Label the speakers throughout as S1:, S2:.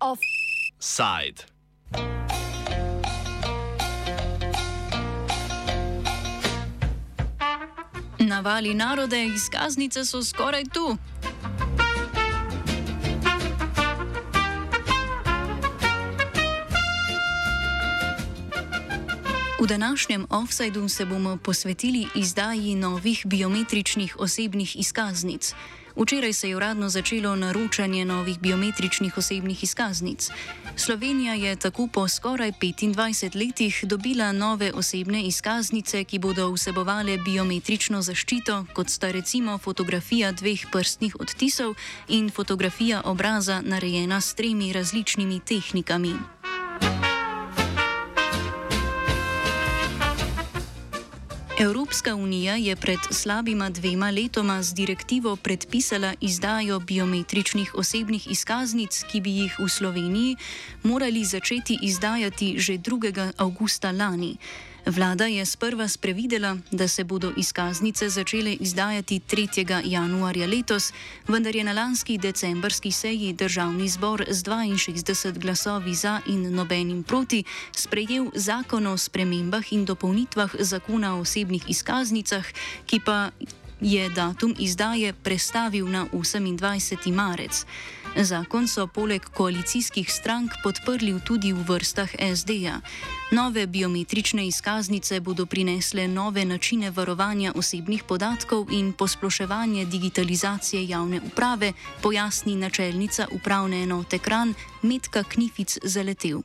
S1: Offside.
S2: Navali narode, izkaznice so skoraj tu. V današnjem offsajdu se bomo posvetili izdaji novih biometričnih osebnih izkaznic. Včeraj se je uradno začelo naročanje novih biometričnih osebnih izkaznic. Slovenija je tako po skoraj 25 letih dobila nove osebne izkaznice, ki bodo vsebovale biometrično zaščito, kot sta recimo fotografija dveh prstnih odtisov in fotografija obraza narejena s tremi različnimi tehnikami. Evropska unija je pred slabima dvema letoma z direktivo predpisala izdajo biometričnih osebnih izkaznic, ki bi jih v Sloveniji morali začeti izdajati že 2. avgusta lani. Vlada je sprva sprevidela, da se bodo izkaznice začele izdajati 3. januarja letos, vendar je na lanski decembrski seji državni zbor z 62 glasovi za in nobenim proti sprejel zakon o spremembah in dopolnitvah zakona o osebnih izkaznicah, ki pa je datum izdaje prestavil na 28. marec. Zakon so poleg koalicijskih strank podprli tudi v vrstah SD-ja. Nove biometrične izkaznice bodo prinesle nove načine varovanja osebnih podatkov in posploševanje digitalizacije javne uprave, pojasni načelnica upravne enote Kran Metka Knific Zaletev.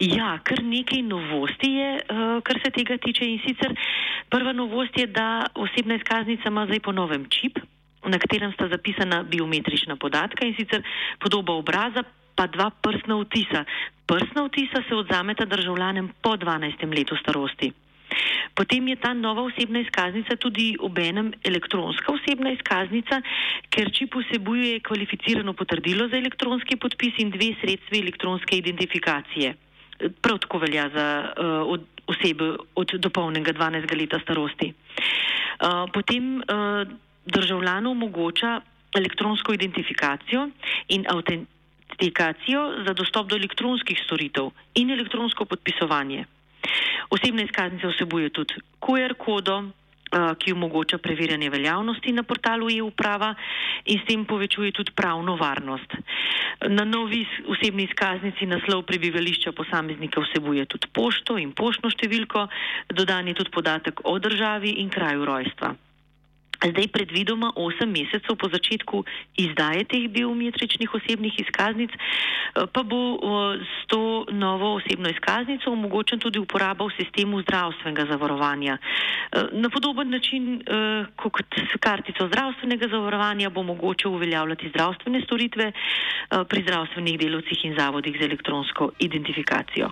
S3: Ja, kar nekaj novosti je, uh, kar se tega tiče. In sicer prva novost je, da osebna izkaznica ima zdaj po novem čip, na katerem sta zapisana biometrična podatka in sicer podoba obraza, pa dva prstna vtisa. Prstna vtisa se odzameta državljanem po 12. letu starosti. Potem je ta nova osebna izkaznica tudi obenem elektronska osebna izkaznica, ker čip vsebuje kvalificirano potrdilo za elektronski podpis in dve sredstvi elektronske identifikacije prav tako velja za uh, od, osebe od dopolnjenega 12. leta starosti. Uh, potem uh, državljanu omogoča elektronsko identifikacijo in autentikacijo za dostop do elektronskih storitev in elektronsko podpisovanje. Osebna izkaznica vsebuje tudi QR kodo, ki omogoča preverjanje veljavnosti na portalu e-uprava in s tem povečuje tudi pravno varnost. Na novi osebni izkaznici naslov prebivališča posameznika vsebuje tudi pošto in poštno številko, dodan je tudi podatek o državi in kraju rojstva. Zdaj predvidoma 8 mesecev po začetku izdaje teh biometričnih osebnih izkaznic eh, pa bo s to novo osebno izkaznico omogočen tudi uporaba v sistemu zdravstvenega zavarovanja. Eh, na podoben način eh, kot s kartico zdravstvenega zavarovanja bo mogoče uveljavljati zdravstvene storitve pri zdravstvenih delovcih in zavodih za elektronsko identifikacijo.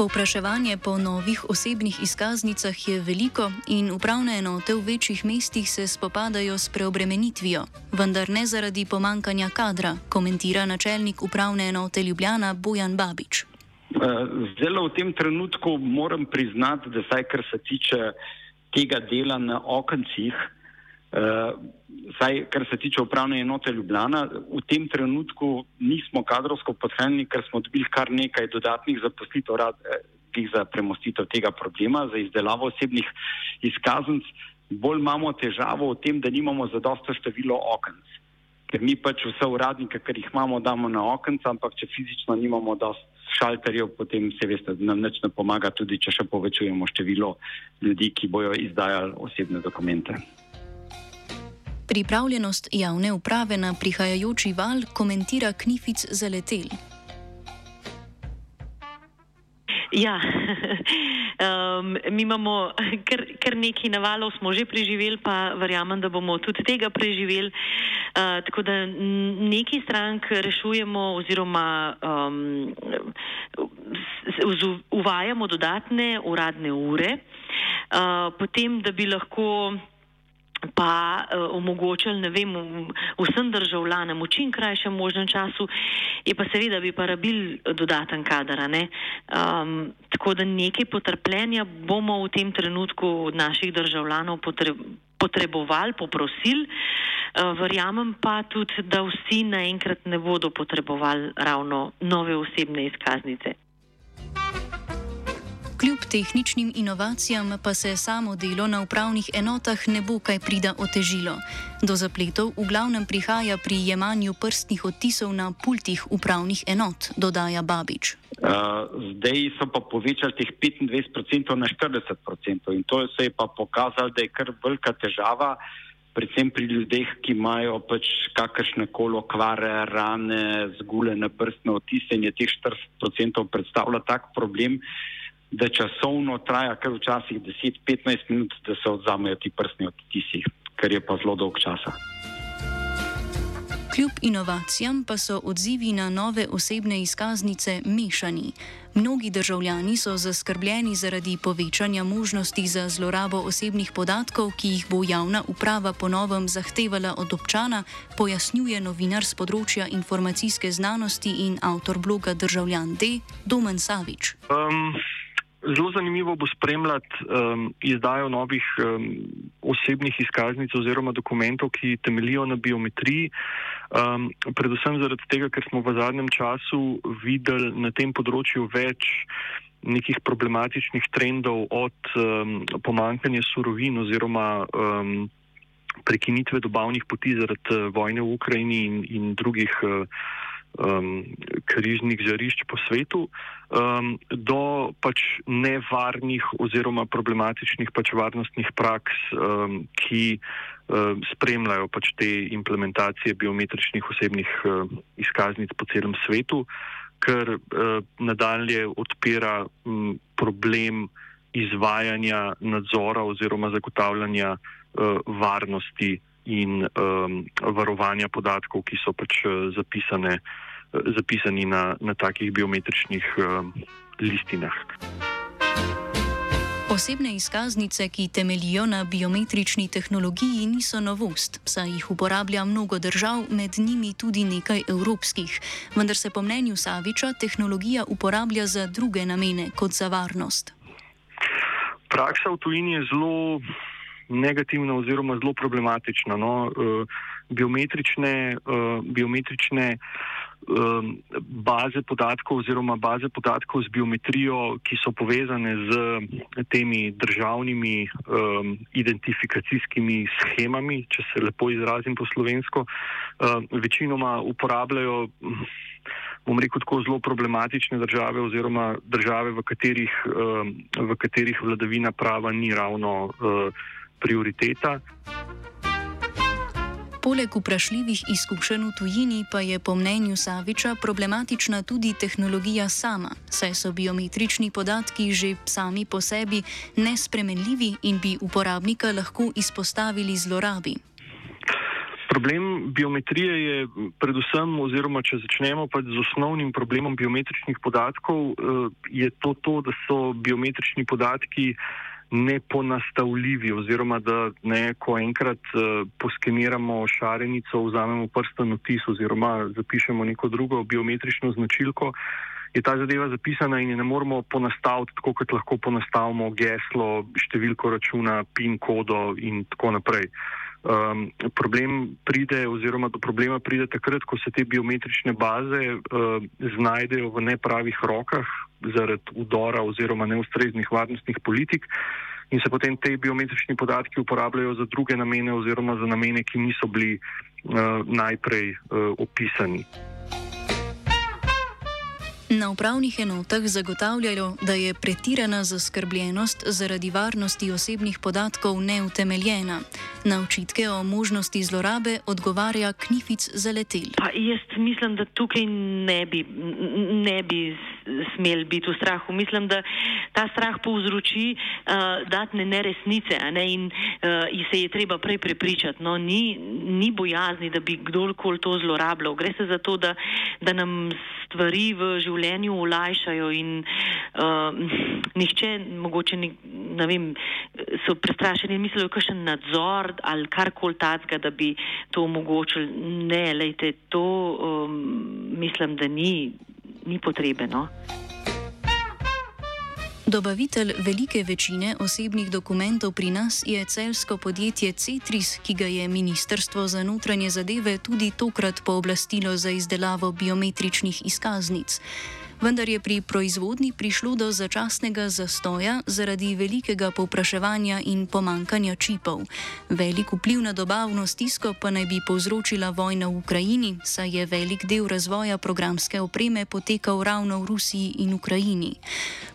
S2: Povpraševanje po novih osebnih izkaznicah je veliko in upravne enote v večjih mestih se spopadajo s preobremenitvijo, vendar ne zaradi pomankanja kadra, komentira načelnik upravne enote Ljubljana Bojan Babič.
S4: Eh, Zelo v tem trenutku moram priznati, da saj kar se tiče tega dela na okencih, Uh, saj, kar se tiče upravne enote Ljubljana, v tem trenutku nismo kadrovsko podhranjeni, ker smo dobili kar nekaj dodatnih zaposlitev eh, za premostitev tega problema, za izdelavo osebnih izkaznic. Bolj imamo težavo v tem, da nimamo zadosto število okenc. Ker mi pač vse uradnike, ker jih imamo, damo na okenc, ampak če fizično nimamo dost šalterjev, potem se veste, da nam nič ne pomaga, tudi če še povečujemo število ljudi, ki bojo izdajali osebne dokumente.
S2: Pripravljenost javne uprave na prihajajoči val komentira Knific za letel.
S3: Ja, um, mi imamo kar, kar nekaj navalov, smo že preživeli, pa verjamem, da bomo tudi tega preživeli. Uh, tako da neki strank rešujemo oziroma um, uvajamo dodatne uradne ure, uh, potem, da bi lahko pa uh, omogočili, vem, vsem državljanom v čim krajšem možnem času, je pa seveda bi pa rabil dodaten kadar. Um, tako da nekaj potrpljenja bomo v tem trenutku od naših državljanov potrebovali, poprosili. Uh, verjamem pa tudi, da vsi naenkrat ne bodo potrebovali ravno nove osebne izkaznice.
S2: Kljub tehničnim inovacijam pa se samo delo na upravnih enotah ne bo kaj prida otežilo. Do zapletov v glavnem prihaja pri jemanju prstnih odtisov na pultih upravnih enot, dodaja Babič.
S4: Uh, zdaj so pa povečali teh 25% na 40% in to se je pa pokazalo, da je kar velika težava, predvsem pri ljudeh, ki imajo pač kakršne koli okvare, rane, zgulene prstne odtise in je teh 40% predstavlja tak problem da časovno traja kar včasih 10-15 minut, da se odzamejo ti prstni odtisi, kar je pa zelo dolg časa.
S2: Kljub inovacijam pa so odzivi na nove osebne izkaznice mešani. Mnogi državljani so zaskrbljeni zaradi povečanja možnosti za zlorabo osebnih podatkov, ki jih bo javna uprava ponovem zahtevala od občana, pojasnjuje novinar z področja informacijske znanosti in avtor bloga Državljan D. Domen Savič. Um.
S5: Zelo zanimivo bo spremljati um, izdajo novih um, osebnih izkaznic oziroma dokumentov, ki temelijo na biometriji, um, predvsem zaradi tega, ker smo v zadnjem času videli na tem področju več nekih problematičnih trendov od um, pomankanja surovin oziroma um, prekinitve dobavnih poti zaradi uh, vojne v Ukrajini in, in drugih. Uh, um, križnih žarišč po svetu, um, do pač nevarnih oziroma problematičnih pač varnostnih praks, um, ki um, spremljajo pač te implementacije biometričnih osebnih um, izkaznic po celem svetu, kar um, nadalje odpira um, problem izvajanja nadzora oziroma zagotavljanja uh, varnosti in um, varovanja podatkov, ki so pač uh, zapisane, uh, zapisani na, na takih biometričnih um, listinah.
S2: Osebne izkaznice, ki temelijo na biometrični tehnologiji, niso novost, saj jih uporablja mnogo držav, med njimi tudi nekaj evropskih. Vendar se po mnenju Saviča tehnologija uporablja za druge namene kot za varnost.
S5: Praksa v tujini je zelo negativna oziroma zelo problematična. No? Uh, biometrične uh, biometrične um, baze podatkov oziroma baze podatkov z biometrijo, ki so povezane z temi državnimi um, identifikacijskimi schemami, če se lepo izrazim po slovensko, uh, večinoma uporabljajo. Bom rekel tako zelo problematične države, oziroma države, v katerih, v katerih vladavina prava ni ravno uh, prioriteta.
S2: Poleg vprašljivih izkušenj v tujini pa je po mnenju Saviča problematična tudi tehnologija sama, saj so biometrični podatki že sami po sebi nespremenljivi in bi uporabnika lahko izpostavili zlorabi.
S5: Problem biometrije je predvsem, oziroma če začnemo pa z osnovnim problemom biometričnih podatkov, eh, je to, to da so biometrični podatki neponastavljivi, oziroma da ne, ko enkrat uh, poskeniramo šarenico, vzamemo prsten otis oziroma zapišemo neko drugo biometrično značilko, je ta zadeva zapisana in je ne moremo ponastaviti tako, kot lahko ponastavimo geslo, številko računa, PIN kodo in tako naprej. Um, problem pride, oziroma do problema pride takrat, ko se te biometrične baze uh, znajdejo v nepravih rokah zaradi udora oziroma neustreznih varnostnih politik in se potem te biometrični podatki uporabljajo za druge namene oziroma za namene, ki niso bili uh, najprej uh, opisani.
S2: Na upravnih enotah zagotavljajo, da je pretirana zaskrbljenost zaradi varnosti osebnih podatkov neutemeljena. Na očitke o možnosti zlorabe odgovarja Knific za letel.
S3: Pa jaz mislim, da tukaj ne bi, ne bi smel biti v strahu. Mislim, da ta strah povzroči uh, datne neresnice ne? in uh, se je treba prej prepričati. No, ni, ni bojazni, da bi kdorkoli to zlorabljal. Gre se za to, da, da nam stvari v življenju olajšajo in uh, nihče, mogoče vem, so prestrašeni in mislijo, še nadzor ali karkoli tacga, da bi to omogočili. Ne, lejte, to um, mislim, da ni, ni potrebno.
S2: Dobavitelj velike večine osebnih dokumentov pri nas je celsko podjetje Cetris, ki ga je Ministrstvo za notranje zadeve tudi tokrat pooblastilo za izdelavo biometričnih izkaznic vendar je pri proizvodnji prišlo do začasnega zastoja zaradi velikega povpraševanja in pomankanja čipov. Velik vpliv na dobavno stisko pa naj bi povzročila vojna v Ukrajini, saj je velik del razvoja programske opreme potekal ravno v Rusiji in Ukrajini.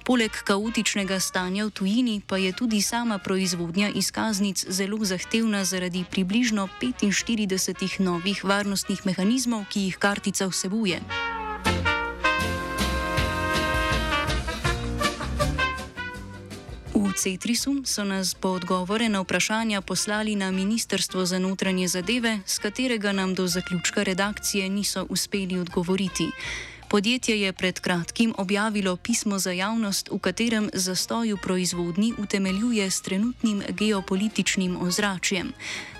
S2: Poleg kaotičnega stanja v tujini pa je tudi sama proizvodnja izkaznic zelo zahtevna zaradi približno 45 novih varnostnih mehanizmov, ki jih kartica vsebuje. Cetrisu so nas po odgovore na vprašanja poslali na Ministrstvo za notranje zadeve, z katerega nam do zaključka redakcije niso uspeli odgovoriti. Podjetje je pred kratkim objavilo pismo za javnost, v katerem zastoju proizvodnji utemeljuje s trenutnim geopolitičnim ozračjem.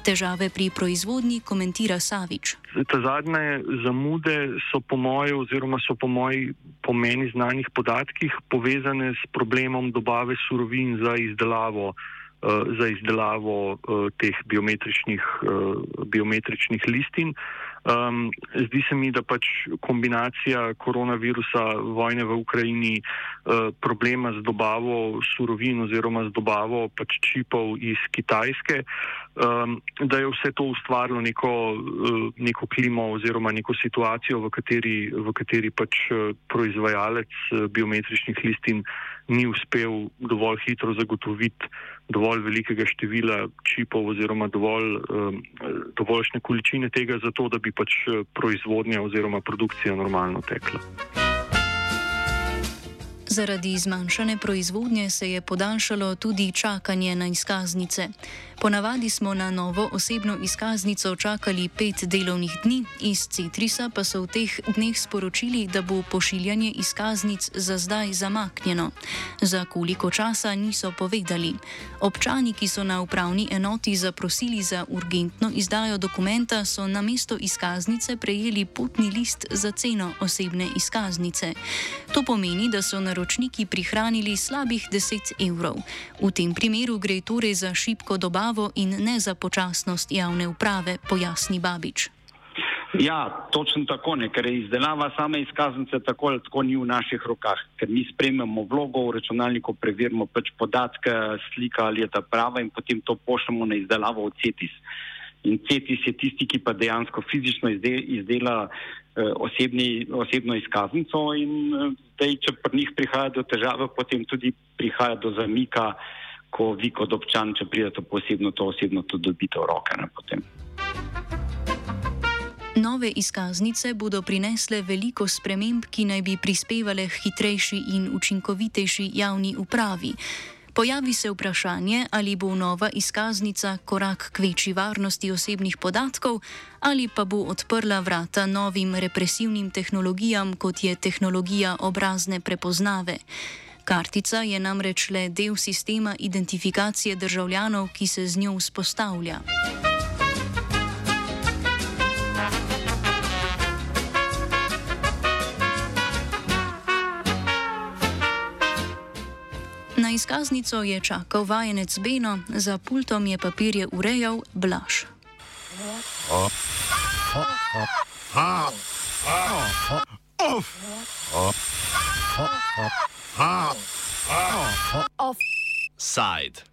S2: Težave pri proizvodnji komentira Savič.
S5: Te zadnje zamude so po moji, oziroma so po moji pomeni znanih podatkih povezane s problemom dobave surovin za izdelavo. Eh, za izdelavo uh, teh biometričnih, uh, biometričnih listin. Um, zdi se mi, da pač kombinacija koronavirusa, vojne v Ukrajini, uh, problema z dobavo surovin oziroma z dobavo pač čipov iz Kitajske, um, da je vse to ustvarilo neko, uh, neko klimo oziroma neko situacijo, v kateri, v kateri pač uh, proizvajalec uh, biometričnih listin ni uspel dovolj hitro zagotoviti dovolj velikega števila čipov oziroma dovolj, um, dovoljšne količine tega, zato da bi pač eh, proizvodnja oziroma produkcija normalno tekla.
S2: Zaradi zmanjšane proizvodnje se je podaljšalo tudi čakanje na izkaznice. Ponavadi smo na novo osebno izkaznico čakali pet delovnih dni, iz Citrisa pa so v teh dneh sporočili, da bo pošiljanje izkaznic za zdaj zamaknjeno. Za koliko časa niso povedali. Občani, ki so na upravni enoti zaprosili za urgentno izdajo dokumenta, so na mesto izkaznice prejeli potni list za ceno osebne izkaznice. To pomeni, da so naročniki prihranili slabih 10 evrov. V tem primeru gre torej za šibko dobavo in ne za počasnost javne uprave, pojasni Babič.
S4: Ja, točno tako, ne, ker izdelava same izkaznice tako ali tako ni v naših rokah, ker mi spremljamo vlogo v računalniku, preverimo pač podatke, slika ali je ta prava in potem to pošljemo na izdelavo v CETIS. In CETIS je tisti, ki pa dejansko fizično izdela eh, osebni, osebno izkaznico in eh, zdaj, če pri njih prihaja do težave, potem tudi prihaja do zamika ko vi kot občan, če pridete posebno, to osebno to dobite v roke. Ne,
S2: Nove izkaznice bodo prinesle veliko sprememb, ki naj bi prispevale k hitrejši in učinkovitejši javni upravi. Pojavi se vprašanje, ali bo nova izkaznica korak k večji varnosti osebnih podatkov, ali pa bo odprla vrata novim represivnim tehnologijam, kot je tehnologija obrazne prepoznave. Kartica je namreč le del sistema identifikacije državljanov, ki se z njo vzpostavlja. Izkaznico je čakal vajenec Beno, za pultom je papirje urejal Blaž.
S1: Offside.